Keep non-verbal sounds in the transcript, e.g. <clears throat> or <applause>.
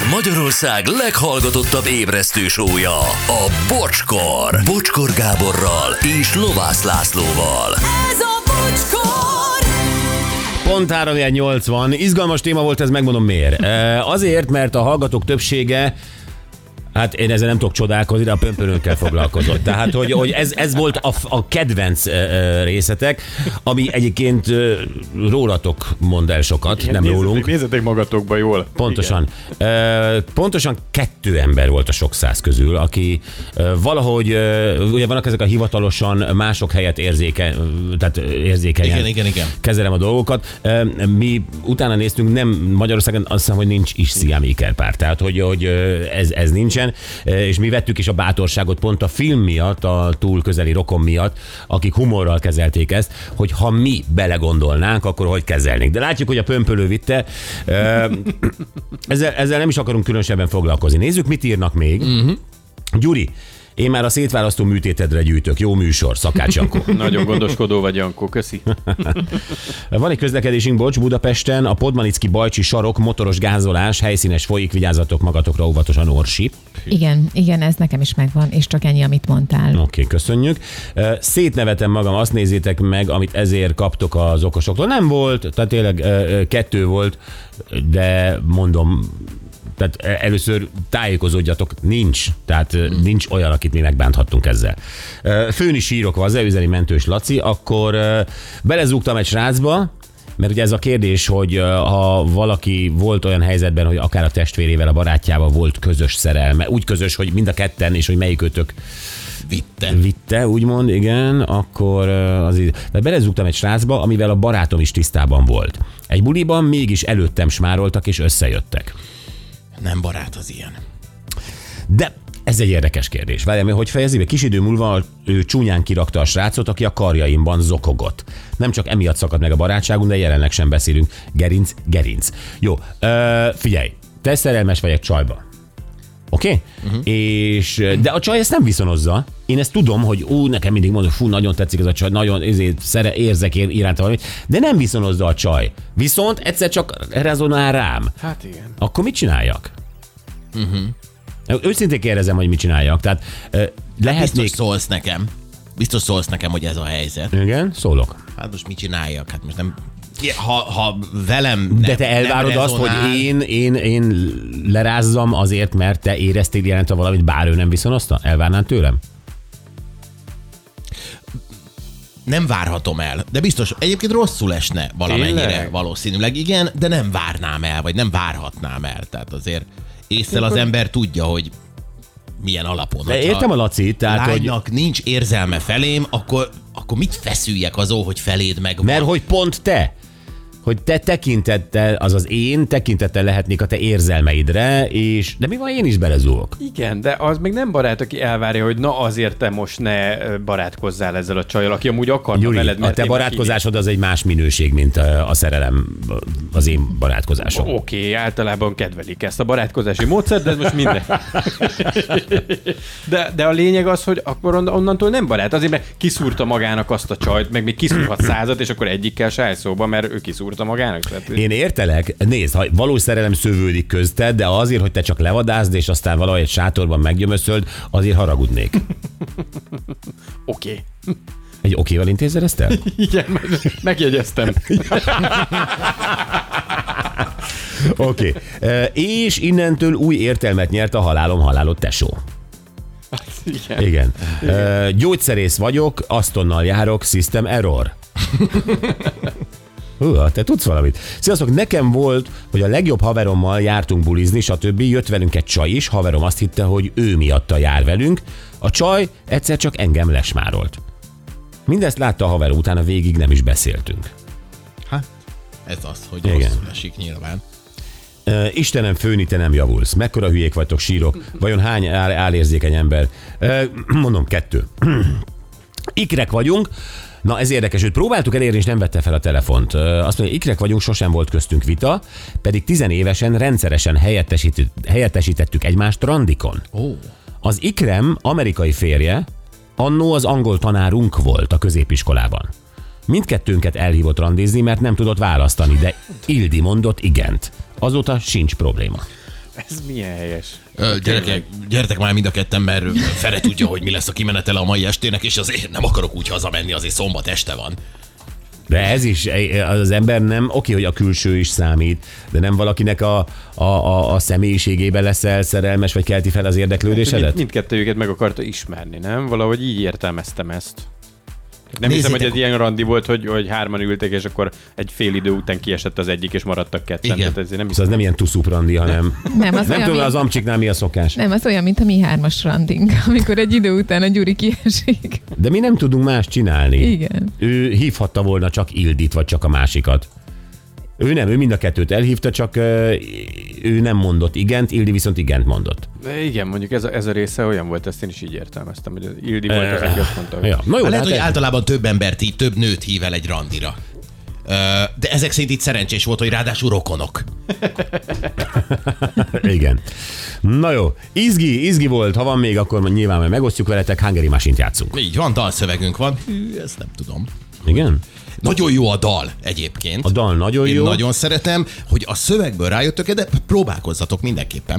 Ez Magyarország leghallgatottabb ébresztő sója, a Bocskor. Bocskor Gáborral és Lovász Lászlóval. Ez a bocskor! Pont 380. Izgalmas téma volt ez, megmondom miért. Azért, mert a hallgatók többsége Hát én ezzel nem tudok csodálkozni, de a pömpölőnkkel foglalkozott. Tehát, hogy, hogy ez, ez volt a, a kedvenc részetek, ami egyébként rólatok mond el sokat, nem nézzetek, rólunk. Nézzetek magatokba jól. Pontosan. Ö, Pontosan kettő ember volt a sok száz közül, aki valahogy, ugye vannak ezek a hivatalosan mások helyett érzéke, tehát érzékenyen Igen, igen, igen. kezelem a dolgokat. Mi utána néztünk, nem Magyarországon azt hiszem, hogy nincs is sziámékerpár, tehát hogy, hogy ez, ez nincsen, Ö, és mi vettük is a bátorságot pont a film miatt, a túl közeli rokon miatt, akik humorral kezelték ezt, hogy ha mi belegondolnánk, akkor hogy kezelnénk. De látjuk, hogy a pömpölő vitte. Ö, ezzel, ezzel nem is akarunk különösebben foglalkozni. Nézzük, mit írnak még. Uh-huh. Gyuri, én már a szétválasztó műtétedre gyűjtök. Jó műsor, Szakács Jankó. <laughs> Nagyon gondoskodó vagy, Jankó, köszi. <laughs> Van egy közlekedésünk, bocs, Budapesten, a Podmanicki Bajcsi sarok, motoros gázolás, helyszínes folyik, vigyázzatok magatokra óvatosan Orsi. Igen, igen, ez nekem is megvan, és csak ennyi, amit mondtál. Oké, okay, köszönjük. Szétnevetem magam, azt nézzétek meg, amit ezért kaptok az okosoktól. Nem volt, tehát tényleg kettő volt, de mondom, tehát először tájékozódjatok, nincs. Tehát ö, nincs olyan, akit mi megbánthattunk ezzel. Ö, Főn is sírok, az üzeni mentős Laci, akkor belezúgtam egy srácba, mert ugye ez a kérdés, hogy ha valaki volt olyan helyzetben, hogy akár a testvérével, a barátjával volt közös szerelme, úgy közös, hogy mind a ketten, és hogy melyikőtök Vitte. vitte, úgymond, igen, akkor az. De belezúgtam egy srácba, amivel a barátom is tisztában volt. Egy buliban mégis előttem smároltak és összejöttek. Nem barát az ilyen. De ez egy érdekes kérdés. Várjál, hogy fejezi be? Kis idő múlva ő csúnyán kirakta a srácot, aki a karjaimban zokogott. Nem csak emiatt szakadt meg a barátságunk, de jelenleg sem beszélünk. Gerinc, gerinc. Jó, ö, figyelj, te szerelmes vagy egy csajba. Oké? Okay? Uh-huh. És, de a csaj ezt nem viszonozza. Én ezt tudom, hogy ú, nekem mindig mondom, fú, nagyon tetszik ez a csaj, nagyon ezért szere, érzek én iránta valamit, de nem viszonozza a csaj. Viszont egyszer csak rezonál rám. Hát igen. Akkor mit csináljak? Uh-huh. Őszintén kérdezem, hogy mit csináljak. Tehát ö, lehetnék... Biztos szólsz nekem. Biztos szólsz nekem, hogy ez a helyzet. Igen, szólok. Hát most mit csináljak? Hát most nem... Ha, ha velem De nem, te elvárod nem azt, hogy én, én, én lerázzam azért, mert te éreztél jelentve valamit, bár ő nem viszonozta? Elvárnád tőlem? Nem várhatom el, de biztos, egyébként rosszul esne valamennyire Tényleg? valószínűleg, igen, de nem várnám el, vagy nem várhatnám el. Tehát azért észre az ember tudja, hogy milyen alapon. De értem a Laci, tehát, hogy... lánynak nincs érzelme felém, akkor, akkor mit feszüljek azó, hogy feléd meg Mert hogy pont te, hogy te tekintettel, azaz én tekintettel lehetnék a te érzelmeidre, és de mi van, én is belezúgok. Igen, de az még nem barát, aki elvárja, hogy na azért te most ne barátkozzál ezzel a csajjal, aki amúgy akarna Gyuri, veled. a mert te én barátkozásod az egy más minőség, mint a, a szerelem, az én barátkozásom. Oké, okay, általában kedvelik ezt a barátkozási módszert, de ez most minden. De, de a lényeg az, hogy akkor on- onnantól nem barát. Azért, mert kiszúrta magának azt a csajt, meg még kiszúrhat százat, és akkor egyikkel se áll szóba, mert ő kiszúrta magának. Tehát, Én értelek, nézd, ha valós szerelem szövődik közted, de azért, hogy te csak levadázd, és aztán valahogy egy sátorban meggyömöszöld, azért haragudnék. <laughs> Oké. Egy okéval intézed ezt el? <laughs> Igen, meg- megjegyeztem. <laughs> Oké. Okay. És innentől új értelmet nyert a halálom halálod tesó. Igen. Igen. Igen. Gyógyszerész vagyok, Astonnal járok, system error. Hú, te tudsz valamit. Sziasztok, nekem volt, hogy a legjobb haverommal jártunk bulizni, stb. Jött velünk egy csaj is, haverom azt hitte, hogy ő miatta jár velünk. A csaj egyszer csak engem lesmárolt. Mindezt látta a haver, utána végig nem is beszéltünk. Hát, ez az, hogy Igen. rosszul esik nyilván. Istenem, főni, te nem javulsz. Mekkora hülyék vagytok, sírok. Vajon hány áll, állérzékeny ember? <clears throat> Mondom, kettő. <clears throat> Ikrek vagyunk. Na ez érdekes, őt próbáltuk elérni, és nem vette fel a telefont. Azt mondja, ikrek vagyunk, sosem volt köztünk vita, pedig tizenévesen rendszeresen helyettesített, helyettesítettük egymást randikon. Az ikrem amerikai férje, annó az angol tanárunk volt a középiskolában. Mindkettőnket elhívott randizni, mert nem tudott választani, de Ildi mondott igent. Azóta sincs probléma. Ez milyen helyes. Ö, Gyerekek, gyertek már mind a ketten, mert Fere tudja, hogy mi lesz a kimenetele a mai estének, és azért nem akarok úgy hazamenni, azért szombat este van. De ez is, az ember nem, oké, hogy a külső is számít, de nem valakinek a, a, a, a személyiségében leszel szerelmes, vagy kelti fel az Mind, érdeklődésedet? mindkettőjüket meg akarta ismerni, nem? Valahogy így értelmeztem ezt. Nem Nézzétek- hiszem, hogy ez ilyen randi volt, hogy, hogy hárman ültek, és akkor egy fél idő után kiesett az egyik, és maradtak ketten. Igen. Tehát ezért nem Szóval hiszem. ez nem ilyen tuszuprandi, hanem Nem, az nem olyan, tudom, mint, az amcsiknál mi a szokás. nem, az olyan, mint a mi hármas randing, <laughs> amikor egy idő után a Gyuri kiesik. De mi nem tudunk más csinálni. Igen. Ő hívhatta volna csak Ildit, vagy csak a másikat. Ő nem, ő mind a kettőt elhívta, csak ő nem mondott igent, Ildi viszont igent mondott. De igen, mondjuk ez a, ez a része olyan volt, ezt én is így értelmeztem, hogy Ildi volt az, aki azt mondta, hogy Ja. Na jó, Lehet, hát hogy ez- általában több embert hív, több nőt hív el egy randira. De ezek szerint itt szerencsés volt, hogy ráadásul rokonok. <laughs> Igen. Na jó, izgi, izgi volt, ha van még, akkor nyilván megosztjuk veletek, Hungary Machine-t játszunk. Így van, dalszövegünk van. Hű, ezt nem tudom. Igen? Nagyon jó a dal egyébként. A dal nagyon Én jó. nagyon szeretem, hogy a szövegből rájöttök de próbálkozzatok mindenképpen.